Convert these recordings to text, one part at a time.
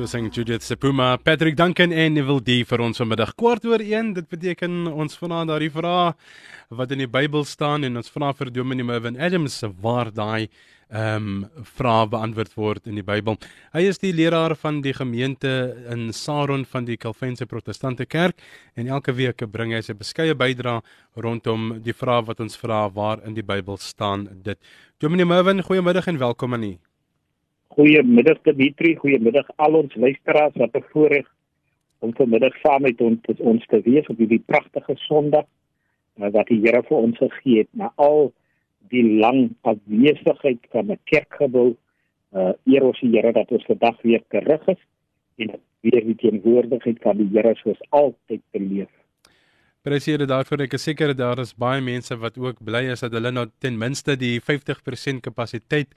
So sing Judith Sepuma, Patrick Duncan en Neville D vir ons vanmiddag kwart oor 1. Dit beteken ons vanaand daardie vraag wat in die Bybel staan en ons vra vir Dominee Mervin Adams waar daai ehm um, vrae beantwoord word in die Bybel. Hy is die leraar van die gemeente in Saron van die Calvinse Protestante Kerk en elke week bring hy sy beskeie bydrae rondom die vrae wat ons vra waar in die Bybel staan dit. Dominee Mervin, goeiemiddag en welkom aan u. Goeiemiddag Dimitri, goeiemiddag al ons luisteraars wat te voorreg om vanmiddag saam met ons, ons te wees op hierdie pragtige Sondag eh, wat die Here vir ons gegee het na al die lang afwesigheid van 'n kerkgebou. Uh eer ons die Here dat ons vandag weer terug is en weer die teenwoordigheid van die Here soos altyd beleef. Presies daarvoor ek is seker daar is baie mense wat ook bly is dat hulle nou ten minste die 50% kapasiteit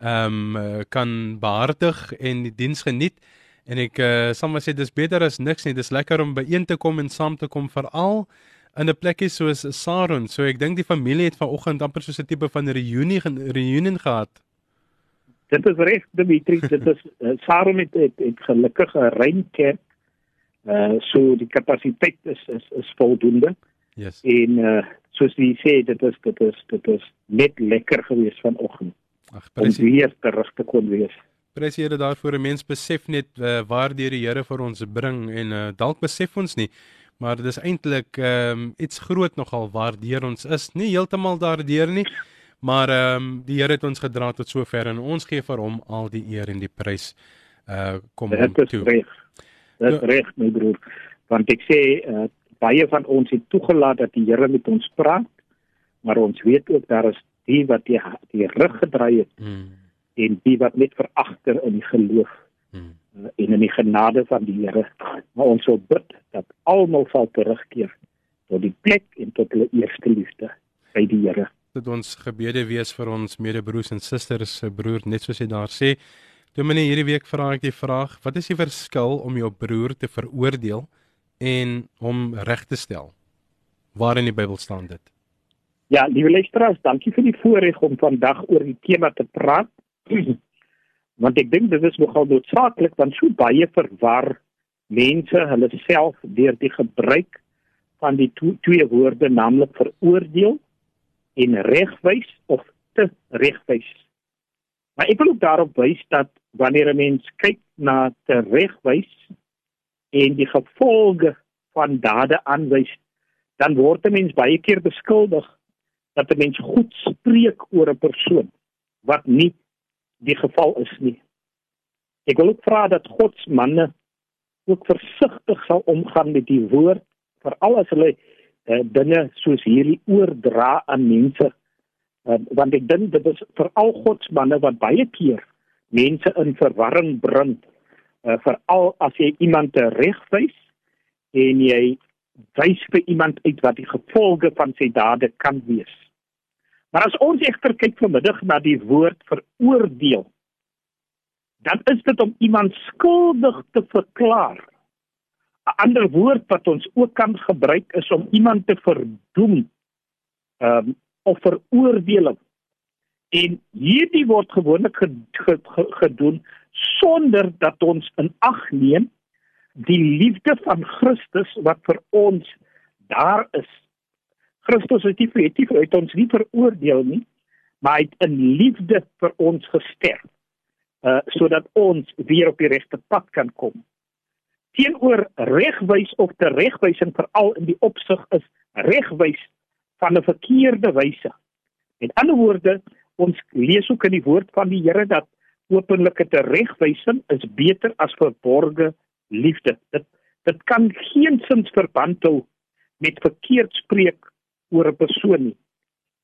ehm um, kan behartig en die diens geniet. En ek uh, sal maar sê dis beter as niks nie. Dis lekker om byeen te kom en saam te kom veral in 'n plekie soos Saron. So ek dink die familie het vanoggend amper soos 'n tipe van reunie reunion gehad. Dit is reg Dimitri, dit is uh, Saron het het, het gelukkig 'n rein kerk. Uh so die kapasiteit is is is voldoende. Yes. En uh soos jy sê dit is dit is dit is net lekker geweest vanoggend. Ag, presies. Om weer terug te kon wees. Presies Here daarvoor 'n mens besef net uh, waar die Here vir ons bring en uh, dalk besef ons nie maar dit is eintlik ehm um, iets groot nogal waardeur ons is nie heeltemal daardeur nie maar ehm um, die Here het ons gedra tot sover en ons gee vir hom al die eer en die prys uh kom toe. Dit is reg. Dit is reg my broer want ek sê uh, baie van ons het toegelaat dat die Here met ons praat maar ons weet ook daar is die wat die, die rug gedraai het hmm. en die wat net veragter in die geloof uh, en in die genade van die Here. Maar ons wil bid dat almal sal terugkeer tot die plek en tot hulle eerste liefde by die Here. Dit ons gebede wees vir ons medebroers en susters se broer net soos hy daar sê. Dominee hierdie week vra ek die vraag, wat is die verskil om jou broer te veroordeel en hom reg te stel? Waar in die Bybel staan dit? Ja, liewe luisteraars, dankie vir die voorreg om vandag oor die tema te praat. want ek dink dit is nogal noodsaaklik want so baie verwar mense hulle self deur die gebruik van die to twee woorde naamlik veroordeel en regwys of te regwys. Maar ek wil ook daarop wys dat wanneer 'n mens kyk na te regwys en die gevolge van dade aanwys, dan word 'n mens baie keer beskuldig dat 'n mens goed spreek oor 'n persoon wat nie die geval is nie. Ek wil ook vra dat God se manne ook versigtig sal omgaan met die woord veral as hulle uh, dinge soos hierdie oordra aan mense uh, want ek dink dit is veral God se manne wat baie keer mense in verwarring bring uh, veral as jy iemand regwys en jy wys vir iemand uit wat die gevolge van sy dade kan wees. Maar as ons egter kyk vanmiddag na die woord veroordeel, dan is dit om iemand skuldig te verklaar. 'n Ander woord wat ons ook kan gebruik is om iemand te verdoem ehm um, of veroordeel. En hierdie word gewoonlik gedoen sonder dat ons in ag neem die liefde van Christus wat vir ons daar is. Christus het nie vir uit ons nie veroordeel nie, maar hy het in liefde vir ons gesterf. Uh sodat ons weer op die regte pad kan kom. Teenoor regwys of te regwysing veral in die opsig is regwys van 'n verkeerde wyse. Met ander woorde, ons lees ook in die woord van die Here dat openlike te regwysing is beter as verborgde liefde. Dit dit kan geensins verband hou met verkeerd spreek oor 'n persoon nie.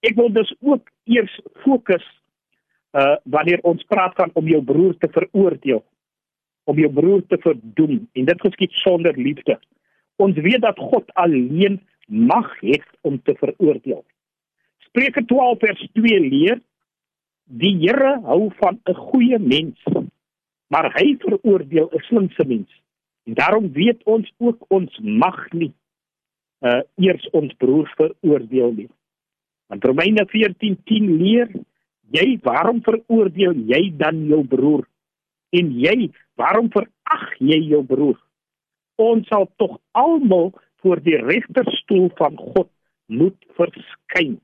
Ek wil dus ook eers fokus uh wanneer ons praat van om jou broer te veroordeel, om jou broer te verdoem en dit geskied sonder liefde. Ons weet dat God alleen mag het om te veroordeel. Spreuke 12 vers 2 leer die Here hou van 'n goeie mens, maar hy veroordeel 'n slinkse mens. En daarom weet ons ook ons mag nie uh eers ons broers veroordeel nie. Want Romeine 14:10 leer jy waarom veroordeel jy dan jou broer? En jy, waarom verag jy jou broer? Ons sal tog almal voor die regterstoel van God moet verskyn.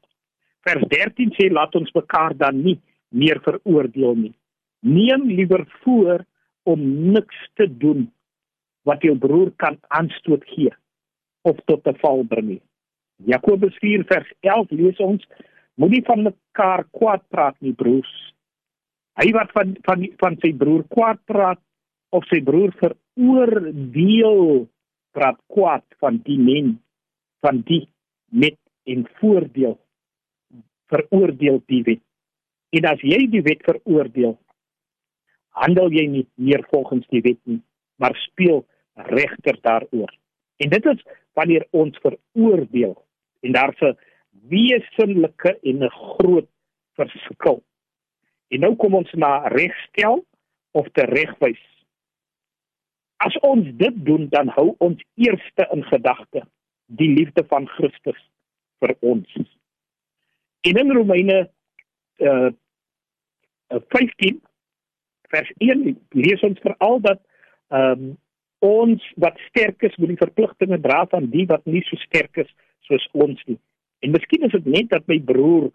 Vers 13 sê laat ons mekaar dan nie meer veroordeel nie. Neem liewer voor om niks te doen wat jou broer kan aanstoot gee of tot 'n val bring nie. Jakobus 4 vers 11 lees ons: Moenie van mekaar kwaad praat nie, broers. Hy wat van van van sy broer kwaad praat of sy broer veroordeel, praat kwaad van die men van die met en voordeel veroordeel die wet. En as jy die wet veroordeel, handel jy nie meer volgens die wet nie, maar speel regter daaroor. En dit is wanneer ons veroordeel en daar's 'n wesenlike en 'n groot verskil. En nou kom ons na regstel of te regwys. As ons dit doen, dan hou ons eerste in gedagte die liefde van Christus vir ons. En in Romeine uh 15 vers 1 lees ons veral dat ehm um, ons wat sterk is moet die verpligtinge dra van die wat nie so sterk is soos ons nie. En miskien is dit net dat my broer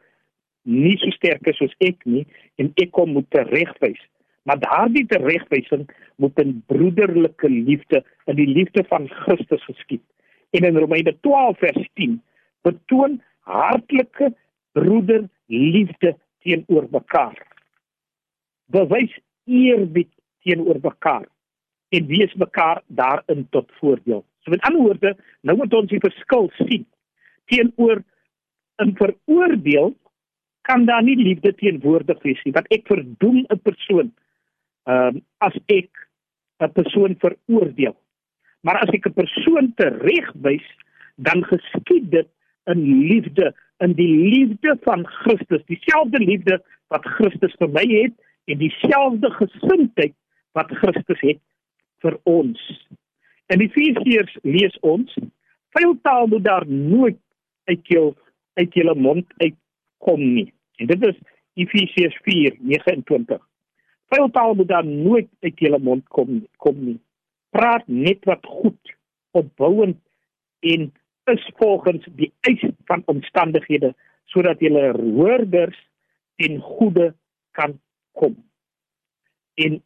nie so sterk is soos ek nie en ek kom moet teregwys. Maar daardie teregwysing moet in broederlike liefde, in die liefde van Christus geskied. En in Romeine 12 vers 10 betoon hartlike broederliefde teenoor mekaar. Bewys eerbied teenoor mekaar en wees mekaar daarin tot voordeel. So met ander woorde, nou moet ons die verskil sien. Teenoor 'n veroordeel kan daar nie liefde teenwoordig wees nie, want ek verdoem 'n persoon ehm um, as ek 'n persoon veroordeel. Maar as ek 'n persoon teregwys, dan geskied dit in liefde, in die liefde van Christus, dieselfde liefde wat Christus vir my het en dieselfde gesindheid wat Christus het vir ons. In Efesiërs lees ons: "Veel taal moet daar nooit uit jou uit jou mond uitkom nie." En dit is Efesiërs 4:29. "Veel taal moet daar nooit uit jou mond kom kom nie. Praat net wat goed, opbouend en is volgens die eis van omstandighede sodat julle hoorders in goeie kan kom." En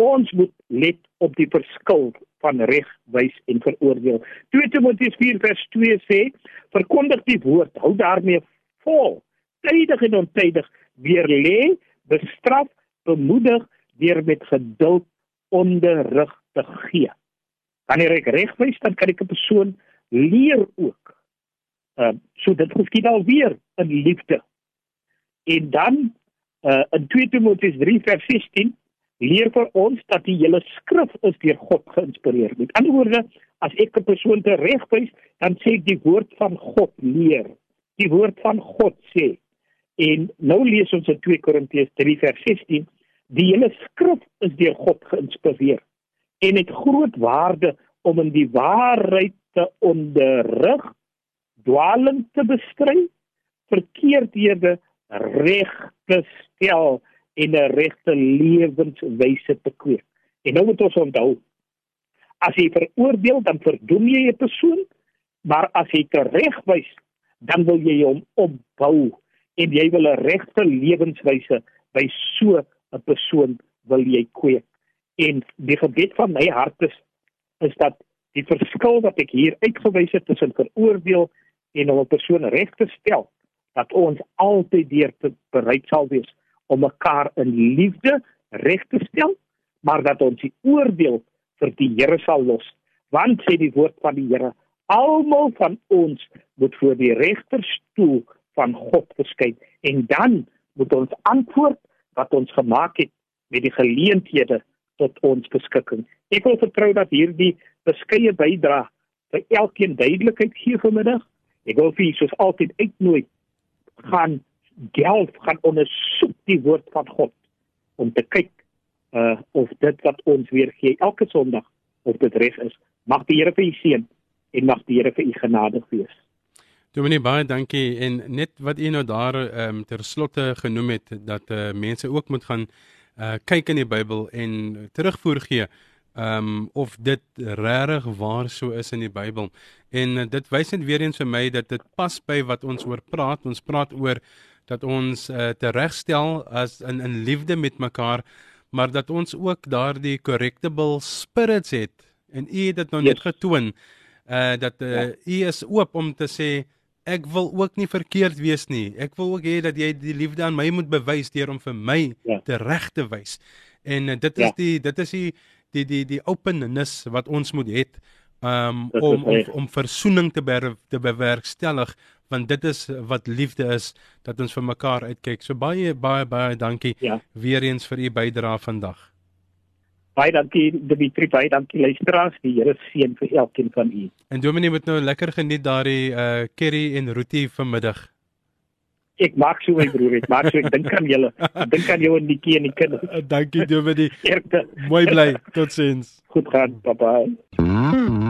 ons moet let op die verskil van reg, wys en veroordeel. 2 Timoteus 4 vers 2 sê: "Verkondig die woord, hou daarmee vol, tydig en ontydig, weer lê, bestraf, bemoedig, deur met geduld onderrig te gee." Wanneer ek reg wys, dan kan ek 'n persoon leer ook. Ehm uh, so dit geskied alweer in liefde. En dan uh, in 2 Timoteus 3 vers 16 leer vir ons dat die hele skrif is deur God geïnspireer. Met ander woorde, as ek 'n persoon teregwys, dan sê ek die woord van God leer. Die woord van God sê. En nou lees ons in 2 Korintiërs 3 vers 16, die hele skrif is deur God geïnspireer en het groot waarde om in die waarheid te onderrig, dwaaling te bestry, verkeerdhede reg te stel en 'n regte lewenswyse te kweek. En nou moet ons onthou, as jy veroordeel, dan verdoem jy 'n persoon, maar as jy teregwys, dan wil jy hom opbou en jy wil 'n regte lewenswyse by so 'n persoon wil jy kweek. En die gebed van my hart is is dat die verskil wat ek hier uitgewys het tussen veroordeel en om 'n persoon reg te stel, dat ons altyd deur te bereid sal wees om mekaar in liefde reg te stel, maar dat ons die oordeel vir die Here sal los. Want sê die woord van die Here, almal van ons moet voor die regterstoel van God verskyn en dan moet ons antwoord wat ons gemaak het met die geleenthede tot ons beskikking. Ek wil vertrou dat hierdie beskeie bydra vir elkeen duidelikheid gee vanmiddag. Ek wil vir soos altyd uitnooi gaan delf gaan ondersoek die woord van God om te kyk uh of dit wat ons weer gee elke Sondag of dit reg is. Mag die Here vir u seën en mag die Here vir u genadig wees. Dominee baie dankie en net wat u nou daar ehm um, ter slotte genoem het dat uh, mense ook moet gaan uh, kyk in die Bybel en terugvoer gee ehm um, of dit regtig waar so is in die Bybel. En uh, dit wys net weer eens vir my dat dit pas by wat ons oor praat. Ons praat oor dat ons uh, teregstel as in in liefde met mekaar, maar dat ons ook daardie correctable spirits het. En u het dit nou yes. net getoon uh dat uh, ja. u is oop om te sê ek wil ook nie verkeerd wees nie. Ek wil ook hê dat jy die liefde aan my moet bewys deur om vir my ja. te reg te wys. En uh, dit is ja. die dit is die die die die openness wat ons moet hê um, om om om versoening te ber, te bewerkstellig want dit is wat liefde is dat ons vir mekaar uitkyk. So baie baie baie dankie ja. weer eens vir u bydrae vandag. Baie dankie Dimitri, baie dankie luisteraars. Die Here seën vir elkeen van u. En Dominee moet nou lekker geniet daardie uh curry en roti vanmiddag ek maak so my broer, ek maak so ek dink aan julle. Ek dink aan jou en Nikki en die kinders. Dankie Dominee. Mooi bly. Totsiens. Goed gaan. Bye bye.